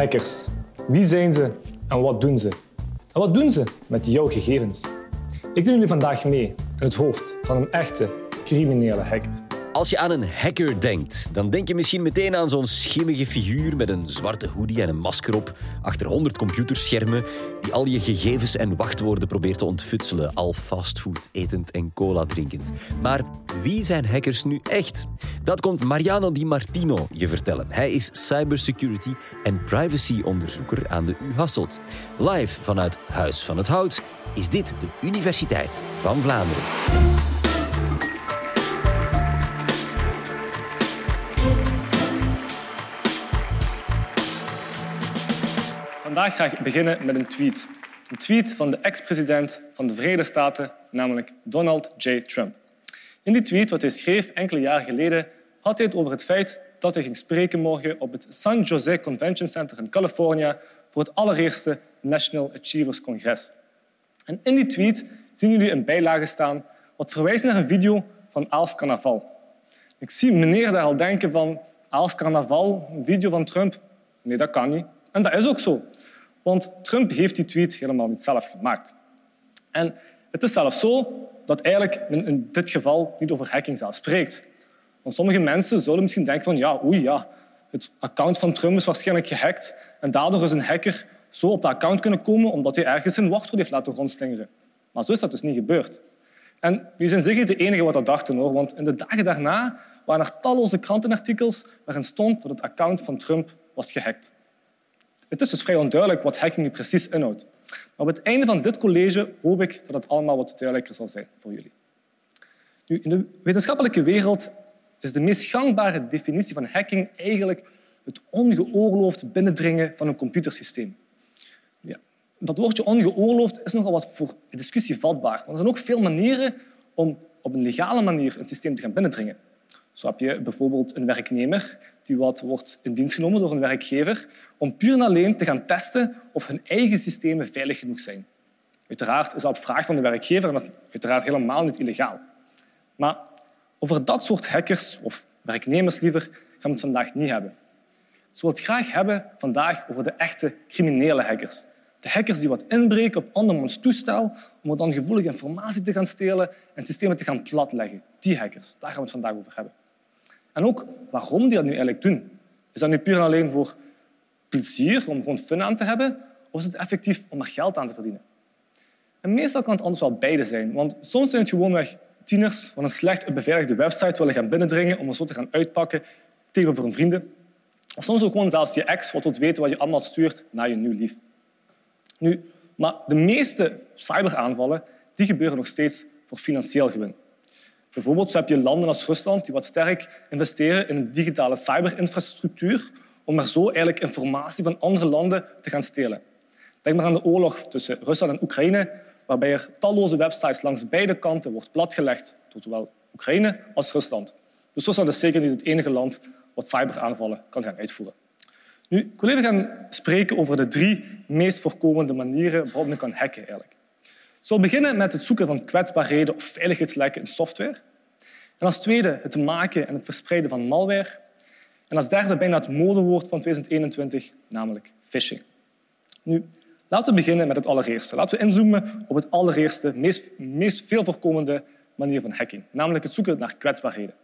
Hackers. Wie zijn ze en wat doen ze? En wat doen ze met jouw gegevens? Ik neem jullie vandaag mee in het hoofd van een echte criminele hacker. Als je aan een hacker denkt, dan denk je misschien meteen aan zo'n schimmige figuur met een zwarte hoodie en een masker op, achter 100 computerschermen, die al je gegevens en wachtwoorden probeert te ontfutselen, al fastfood etend en cola drinkend. Maar wie zijn hackers nu echt? Dat komt Mariano Di Martino je vertellen. Hij is cybersecurity en privacy-onderzoeker aan de U Hasselt. Live vanuit Huis van het Hout is dit de Universiteit van Vlaanderen. Vandaag ga ik beginnen met een tweet. Een tweet van de ex-president van de Verenigde Staten, namelijk Donald J. Trump. In die tweet, wat hij schreef enkele jaren geleden, had hij het over het feit dat hij ging spreken morgen op het San Jose Convention Center in Californië voor het allereerste National Achievers Congres. En in die tweet zien jullie een bijlage staan wat verwijst naar een video van Aals Carnaval. Ik zie meneer daar al denken van Aals Carnaval, een video van Trump. Nee, dat kan niet. En dat is ook zo. Want Trump heeft die tweet helemaal niet zelf gemaakt. En het is zelfs zo dat eigenlijk men in dit geval niet over hacking zelf spreekt. Want sommige mensen zullen misschien denken van ja, oei, ja, het account van Trump is waarschijnlijk gehackt en daardoor is een hacker zo op dat account kunnen komen omdat hij ergens een wachtwoord heeft laten rondslingeren. Maar zo is dat dus niet gebeurd. En jullie zijn zeker de enige wat dat dachten, hoor, want in de dagen daarna waren er talloze krantenartikels waarin stond dat het account van Trump was gehackt. Het is dus vrij onduidelijk wat hacking nu precies inhoudt. Maar op het einde van dit college hoop ik dat het allemaal wat duidelijker zal zijn voor jullie. Nu, in de wetenschappelijke wereld is de meest gangbare definitie van hacking eigenlijk het ongeoorloofd binnendringen van een computersysteem. Ja, dat woordje ongeoorloofd is nogal wat voor discussie vatbaar. Want er zijn ook veel manieren om op een legale manier een systeem te gaan binnendringen. Zo heb je bijvoorbeeld een werknemer die wat wordt in dienst genomen door een werkgever om puur en alleen te gaan testen of hun eigen systemen veilig genoeg zijn. Uiteraard is dat op vraag van de werkgever en dat is uiteraard helemaal niet illegaal. Maar over dat soort hackers, of werknemers liever, gaan we het vandaag niet hebben. Ik wil het graag hebben vandaag over de echte criminele hackers. De hackers die wat inbreken op andermans toestel om dan gevoelige informatie te gaan stelen en systemen te gaan platleggen. Die hackers, daar gaan we het vandaag over hebben. En ook waarom die dat nu eigenlijk doen. Is dat nu puur en alleen voor plezier, om gewoon fun aan te hebben, of is het effectief om er geld aan te verdienen? En meestal kan het anders wel beide zijn, want soms zijn het gewoonweg tieners van een slecht beveiligde website willen gaan binnendringen om er zo te gaan uitpakken tegenover hun vrienden. Of soms ook gewoon zelfs je ex wat wilt weten wat je allemaal stuurt naar je nieuw lief. Nu, maar de meeste cyberaanvallen die gebeuren nog steeds voor financieel gewin. Bijvoorbeeld heb je landen als Rusland die wat sterk investeren in een digitale cyberinfrastructuur om er zo eigenlijk informatie van andere landen te gaan stelen. Denk maar aan de oorlog tussen Rusland en Oekraïne, waarbij er talloze websites langs beide kanten wordt platgelegd door zowel Oekraïne als Rusland. Dus Rusland is zeker niet het enige land wat cyberaanvallen kan gaan uitvoeren. Nu, ik wil even gaan spreken over de drie meest voorkomende manieren waarop men kan hacken. Eigenlijk. Zal beginnen met het zoeken van kwetsbaarheden of veiligheidslekken in software. En als tweede het maken en het verspreiden van malware. En als derde bijna het modewoord van 2021, namelijk phishing. Nu, laten we beginnen met het allereerste. Laten we inzoomen op het allereerste, meest, meest veel voorkomende manier van hacking, namelijk het zoeken naar kwetsbaarheden.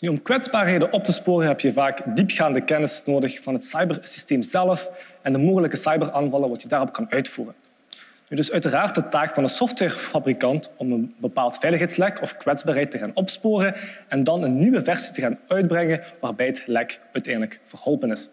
Om kwetsbaarheden op te sporen heb je vaak diepgaande kennis nodig van het cybersysteem zelf en de mogelijke cyberaanvallen wat je daarop kan uitvoeren. Nu, dus uiteraard de taak van een softwarefabrikant om een bepaald veiligheidslek of kwetsbaarheid te gaan opsporen en dan een nieuwe versie te gaan uitbrengen waarbij het lek uiteindelijk verholpen is.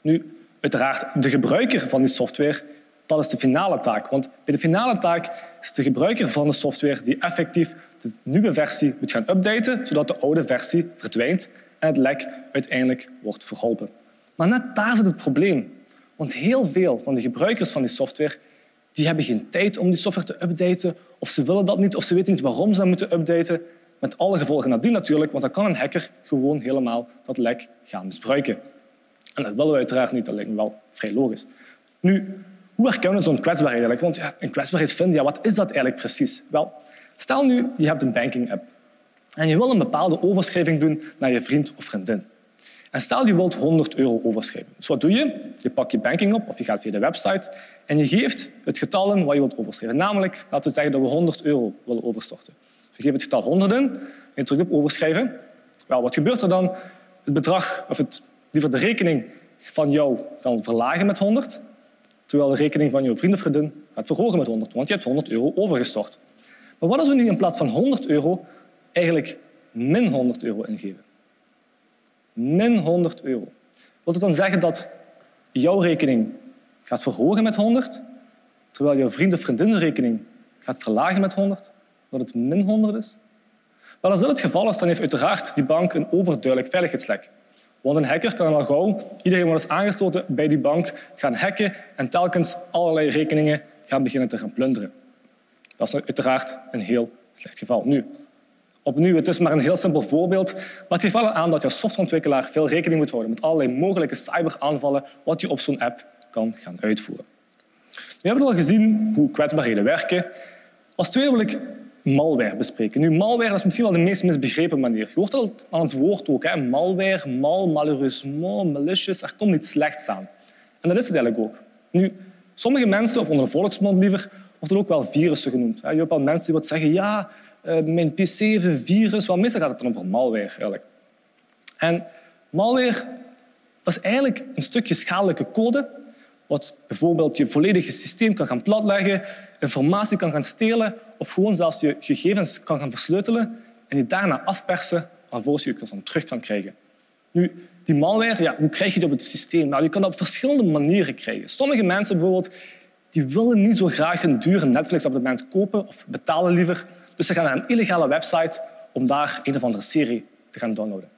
Nu, uiteraard de gebruiker van die software, dat is de finale taak. Want bij de finale taak is de gebruiker van de software die effectief de nieuwe versie moet gaan updaten, zodat de oude versie verdwijnt en het lek uiteindelijk wordt verholpen. Maar net daar zit het probleem. Want heel veel van de gebruikers van die software die hebben geen tijd om die software te updaten, of ze willen dat niet, of ze weten niet waarom ze dat moeten updaten. Met alle gevolgen nadien natuurlijk, want dan kan een hacker gewoon helemaal dat lek gaan misbruiken. En dat willen we uiteraard niet, dat lijkt me wel vrij logisch. Nu, hoe herkennen we zo'n kwetsbaarheid eigenlijk? Want ja, een kwetsbaarheid vinden, ja, wat is dat eigenlijk precies? Wel, stel nu, je hebt een banking-app en je wil een bepaalde overschrijving doen naar je vriend of vriendin. En stel je wilt 100 euro overschrijven. Dus wat doe je? Je pakt je banking op of je gaat via de website en je geeft het getal in wat je wilt overschrijven. Namelijk, laten we zeggen dat we 100 euro willen overstorten. Dus je geeft het getal 100 in en je drukt op overschrijven. Wel, wat gebeurt er dan? Het bedrag, of het, liever de rekening van jou kan verlagen met 100, terwijl de rekening van jouw vriend of gaat verhogen met 100, want je hebt 100 euro overgestort. Maar wat als we nu in plaats van 100 euro eigenlijk min 100 euro ingeven? Min 100 euro. Wil dat dan zeggen dat jouw rekening gaat verhogen met 100, terwijl jouw vriend of vriendin rekening gaat verlagen met 100, dat het min 100 is? Wel, als dat het geval is, dan heeft uiteraard die bank een overduidelijk veiligheidslek. Want een hacker kan al gauw iedereen wat is aangesloten bij die bank gaan hacken en telkens allerlei rekeningen gaan beginnen te gaan plunderen. Dat is uiteraard een heel slecht geval. Nu, opnieuw, het is maar een heel simpel voorbeeld, maar het geeft wel aan dat je als softwareontwikkelaar veel rekening moet houden met allerlei mogelijke cyberaanvallen wat je op zo'n app kan gaan uitvoeren. We hebben al gezien hoe kwetsbaarheden werken. Als tweede wil ik malware bespreken. Nu, malware is misschien wel de meest misbegrepen manier. Je hoort al aan het woord ook. Hè? Malware, mal, malheureusement, malicious. Er komt iets slechts aan. En dat is het eigenlijk ook. Nu, sommige mensen, of onder de volksmond liever, worden ook wel virussen genoemd. Je hebt al mensen die wat zeggen, ja, mijn PC heeft een virus. Wel, meestal gaat het dan over malware. Eigenlijk. En malware dat is eigenlijk een stukje schadelijke code wat bijvoorbeeld je volledige systeem kan gaan platleggen, informatie kan gaan stelen of gewoon zelfs je gegevens kan gaan versleutelen en die daarna afpersen waarvoor je je dan terug kan krijgen. Nu, die malware, ja, hoe krijg je die op het systeem? Nou, je kan dat op verschillende manieren krijgen. Sommige mensen bijvoorbeeld die willen niet zo graag een dure Netflix-abonnement kopen of betalen liever. Dus ze gaan naar een illegale website om daar een of andere serie te gaan downloaden.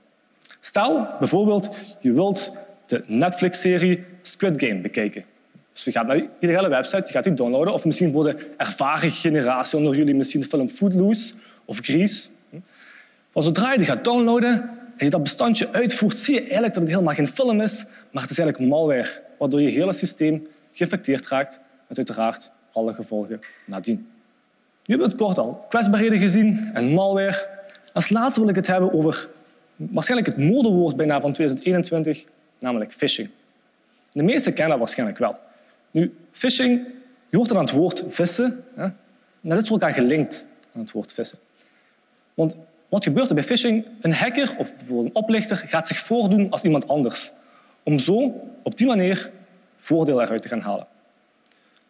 Stel bijvoorbeeld, je wilt de Netflix-serie Squid Game bekijken. Dus je gaat naar die illegale website, je gaat die downloaden. Of misschien voor de ervaren generatie onder jullie misschien de film Footloose of Grease. Maar zodra je die gaat downloaden en je dat bestandje uitvoert, zie je eigenlijk dat het helemaal geen film is, maar het is eigenlijk malware, waardoor je hele systeem geïnfecteerd raakt met uiteraard alle gevolgen nadien. Nu hebben het kort al kwetsbaarheden gezien en malware. Als laatste wil ik het hebben over waarschijnlijk het modewoord bijna van 2021, namelijk phishing. De meesten kennen dat waarschijnlijk wel. Nu, phishing, je hoort er aan het woord vissen. Hè? Dat is ook aan gelinkt aan het woord vissen. Want wat gebeurt er bij phishing? Een hacker of bijvoorbeeld een oplichter gaat zich voordoen als iemand anders. Om zo op die manier voordeel eruit te gaan halen.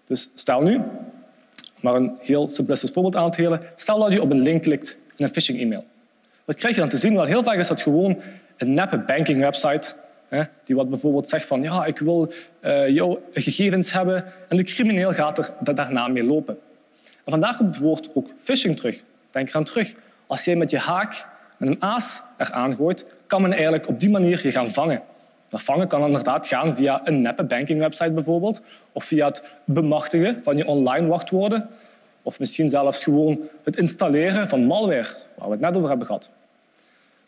Dus stel nu, maar een heel simplistisch voorbeeld aan te halen, stel dat je op een link klikt in een phishing-e-mail. Wat krijg je dan te zien? Wel, heel vaak is dat gewoon een neppe banking website die wat bijvoorbeeld zegt van ja, ik wil uh, jouw gegevens hebben en de crimineel gaat er daarna mee lopen. En vandaar komt het woord ook phishing terug. Denk eraan terug. Als jij met je haak en een aas eraan gooit, kan men eigenlijk op die manier je gaan vangen. Dat vangen kan inderdaad gaan via een neppe banking website bijvoorbeeld, of via het bemachtigen van je online wachtwoorden, of misschien zelfs gewoon het installeren van malware, waar we het net over hebben gehad.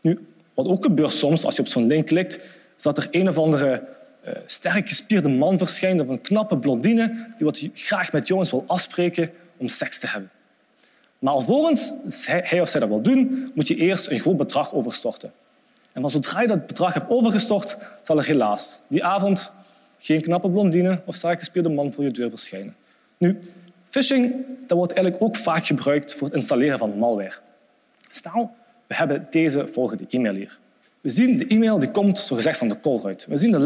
Nu, wat ook gebeurt soms als je op zo'n link klikt, is dat er een of andere uh, sterk gespierde man verschijnt of een knappe blondine die wat graag met jongens wil afspreken om seks te hebben. Maar alvorens hij of zij dat wil doen, moet je eerst een groot bedrag overstorten. En zodra je dat bedrag hebt overgestort, zal er helaas die avond geen knappe blondine of gespierde man voor je deur verschijnen. Nu, phishing dat wordt eigenlijk ook vaak gebruikt voor het installeren van malware. Stel, we hebben deze volgende e-mail hier. We zien de e-mail die komt zogezegd van de Colruyt. We zien de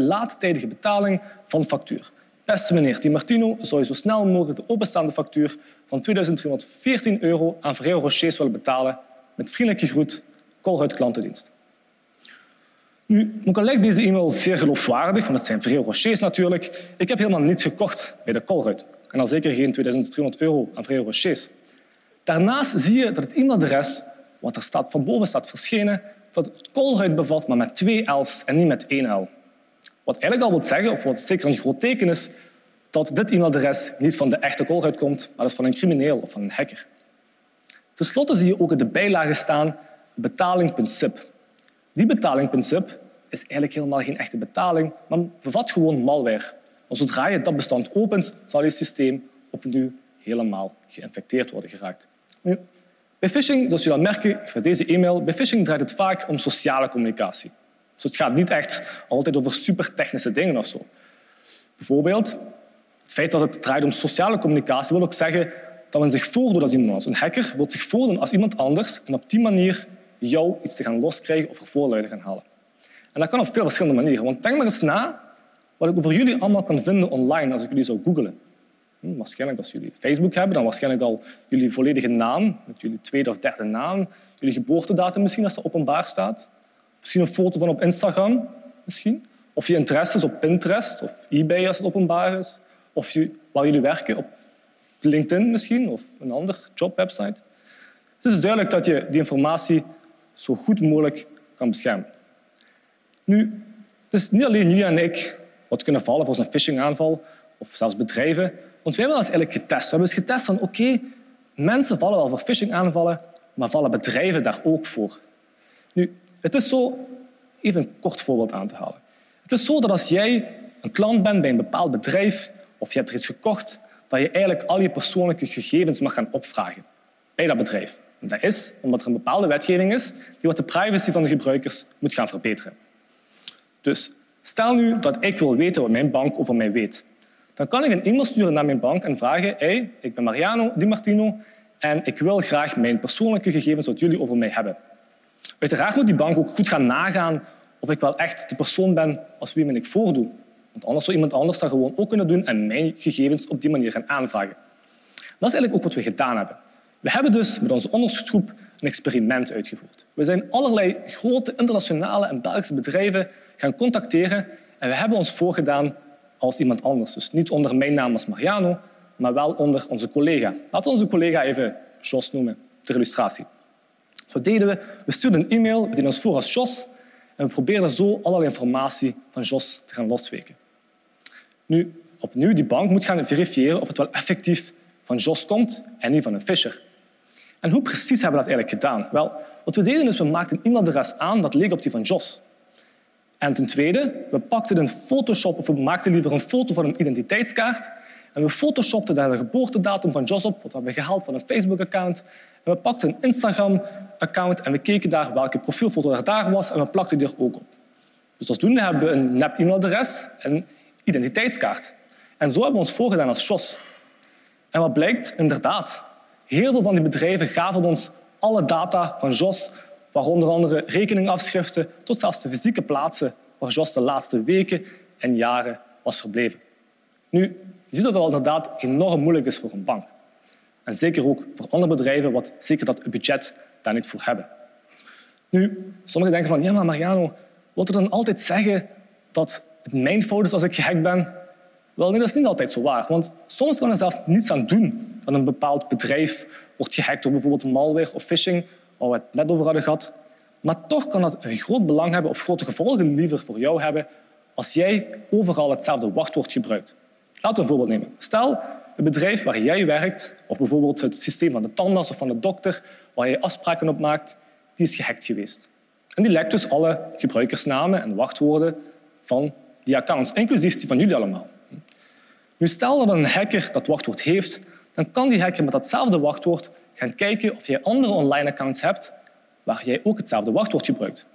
laattijdige, de betaling van de factuur. Beste meneer Di Martino, zou je zo snel mogelijk de openstaande factuur van 2314 euro aan Ferrero Rochers willen betalen? Met vriendelijke groet, Colruyt Klantendienst. Nu, ook al lijkt deze e-mail zeer geloofwaardig, want het zijn Ferrero Rochers natuurlijk, ik heb helemaal niets gekocht bij de Colruyt. En al zeker geen 2300 euro aan Ferrero Rochers. Daarnaast zie je dat het e-mailadres, wat er staat, van boven staat verschenen, dat het bevat, maar met twee L's en niet met één L. Wat eigenlijk al wil zeggen, of wat zeker een groot teken is, dat dit e-mailadres niet van de echte koolruit komt, maar dat van een crimineel of van een hacker. Ten slotte zie je ook in de bijlage staan betaling.zip. Die betaling.zip is eigenlijk helemaal geen echte betaling, maar bevat gewoon malware. Zodra je dat bestand opent, zal je systeem opnieuw helemaal geïnfecteerd worden geraakt. Bij phishing, zoals je dan merken van deze e-mail, bij phishing draait het vaak om sociale communicatie. Dus het gaat niet echt altijd over supertechnische dingen of zo. Bijvoorbeeld, het feit dat het draait om sociale communicatie wil ook zeggen dat men zich voordoet als iemand anders. Een hacker wil zich voordoen als iemand anders en op die manier jou iets te gaan loskrijgen of voorluiden gaan halen. En dat kan op veel verschillende manieren. Want denk maar eens na wat ik over jullie allemaal kan vinden online als ik jullie zou googlen. Hm, waarschijnlijk als jullie Facebook hebben, dan waarschijnlijk al jullie volledige naam, met jullie tweede of derde naam, jullie geboortedatum misschien als dat openbaar staat. Misschien een foto van op Instagram, misschien. Of je interesses op Pinterest of eBay als het openbaar is. Of je, waar jullie werken op LinkedIn misschien of een andere jobwebsite. Het is duidelijk dat je die informatie zo goed mogelijk kan beschermen. Nu, het is niet alleen jullie en ik wat kunnen vallen voor zo'n phishing-aanval, of zelfs bedrijven. Want wij hebben dat eigenlijk getest. We hebben eens getest van, oké, mensen vallen wel voor phishing-aanvallen, maar vallen bedrijven daar ook voor? Nu, het is zo, even een kort voorbeeld aan te halen. Het is zo dat als jij een klant bent bij een bepaald bedrijf, of je hebt er iets gekocht, dat je eigenlijk al je persoonlijke gegevens mag gaan opvragen bij dat bedrijf. Dat is omdat er een bepaalde wetgeving is die wat de privacy van de gebruikers moet gaan verbeteren. Dus stel nu dat ik wil weten wat mijn bank over mij weet. Dan kan ik een e-mail sturen naar mijn bank en vragen hey, ik ben Mariano Di Martino en ik wil graag mijn persoonlijke gegevens wat jullie over mij hebben. Uiteraard moet die bank ook goed gaan nagaan of ik wel echt de persoon ben als wie men ik voordoe. Want anders zou iemand anders dat gewoon ook kunnen doen en mijn gegevens op die manier gaan aanvragen. Dat is eigenlijk ook wat we gedaan hebben. We hebben dus met onze onderzoeksgroep een experiment uitgevoerd. We zijn allerlei grote internationale en Belgische bedrijven gaan contacteren en we hebben ons voorgedaan als iemand anders. Dus niet onder mijn naam als Mariano, maar wel onder onze collega. Laten we onze collega even Jos noemen, ter illustratie. Zo deden we. We stuurden een e-mail, we ons voor als Jos en we probeerden zo allerlei informatie van Jos te gaan losweken. Nu, opnieuw, die bank moet gaan verifiëren of het wel effectief van Jos komt en niet van een Fisher. En hoe precies hebben we dat eigenlijk gedaan? Wel, wat we deden is, we maakten een e-mailadres aan dat leek op die van Jos. En ten tweede, we pakten een Photoshop, of we maakten liever een foto van een identiteitskaart en we photoshopten daar de geboortedatum van Jos op, wat we hebben gehaald van een Facebook-account. En we pakten een Instagram-account en we keken daar welke profielfoto er daar was en we plakten die er ook op. Dus alsdoende hebben we een nep e-mailadres en identiteitskaart. En zo hebben we ons voorgedaan als Jos. En wat blijkt? Inderdaad, heel veel van die bedrijven gaven ons alle data van Jos, waaronder andere rekeningafschriften, tot zelfs de fysieke plaatsen waar Jos de laatste weken en jaren was verbleven. Nu, je ziet dat het inderdaad enorm moeilijk is voor een bank. En zeker ook voor andere bedrijven, wat zeker dat budget daar niet voor hebben. Nu, sommigen denken van, ja, maar Mariano, je dan altijd zeggen dat het mijn fout is als ik gehackt ben? Wel, nee, dat is niet altijd zo waar. Want soms kan er zelfs niets aan doen dat een bepaald bedrijf wordt gehackt door bijvoorbeeld malware of phishing, waar we het net over hadden gehad. Maar toch kan dat een groot belang hebben of grote gevolgen liever voor jou hebben als jij overal hetzelfde wachtwoord gebruikt. Laten we een voorbeeld nemen. Stel, een bedrijf waar jij werkt, of bijvoorbeeld het systeem van de tandarts of van de dokter, waar je afspraken op maakt, die is gehackt geweest. En die lekt dus alle gebruikersnamen en wachtwoorden van die accounts, inclusief die van jullie allemaal. Nu, stel dat een hacker dat wachtwoord heeft, dan kan die hacker met datzelfde wachtwoord gaan kijken of je andere online accounts hebt waar jij ook hetzelfde wachtwoord gebruikt.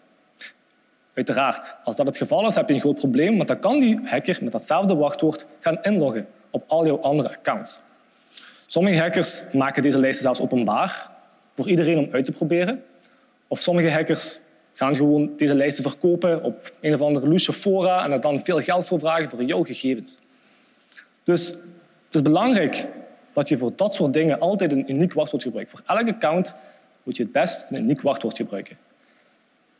Uiteraard, als dat het geval is, heb je een groot probleem, want dan kan die hacker met datzelfde wachtwoord gaan inloggen op al jouw andere accounts. Sommige hackers maken deze lijsten zelfs openbaar voor iedereen om uit te proberen. Of sommige hackers gaan gewoon deze lijsten verkopen op een of andere loesje fora en er dan veel geld voor vragen voor jouw gegevens. Dus het is belangrijk dat je voor dat soort dingen altijd een uniek wachtwoord gebruikt. Voor elk account moet je het best een uniek wachtwoord gebruiken.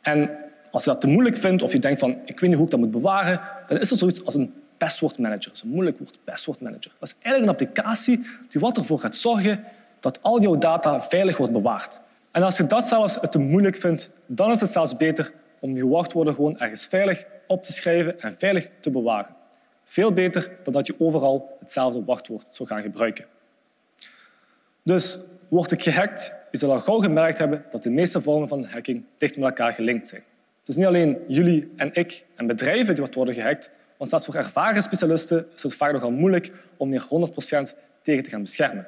En als je dat te moeilijk vindt of je denkt van ik weet niet hoe ik dat moet bewaren, dan is er zoiets als een passwordmanager. Dat is een moeilijk woord, passwordmanager. Dat is eigenlijk een applicatie die wat ervoor gaat zorgen dat al jouw data veilig wordt bewaard. En als je dat zelfs te moeilijk vindt, dan is het zelfs beter om je wachtwoorden gewoon ergens veilig op te schrijven en veilig te bewaren. Veel beter dan dat je overal hetzelfde wachtwoord zou gaan gebruiken. Dus word ik gehackt, je zal al gauw gemerkt hebben dat de meeste vormen van hacking dicht met elkaar gelinkt zijn. Het is niet alleen jullie en ik en bedrijven die worden gehackt, want zelfs voor ervaren specialisten is het vaak nogal moeilijk om hier 100% tegen te gaan beschermen.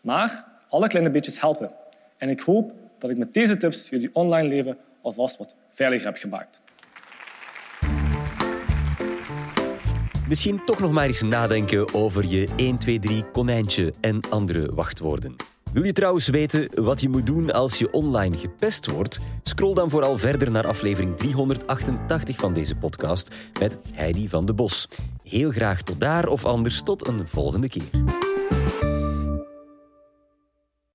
Maar alle kleine beetjes helpen. En ik hoop dat ik met deze tips jullie online leven alvast wat veiliger heb gemaakt. Misschien toch nog maar eens nadenken over je 1, 2, 3 konijntje en andere wachtwoorden. Wil je trouwens weten wat je moet doen als je online gepest wordt? Scroll dan vooral verder naar aflevering 388 van deze podcast met Heidi van de Bos. Heel graag tot daar of anders tot een volgende keer.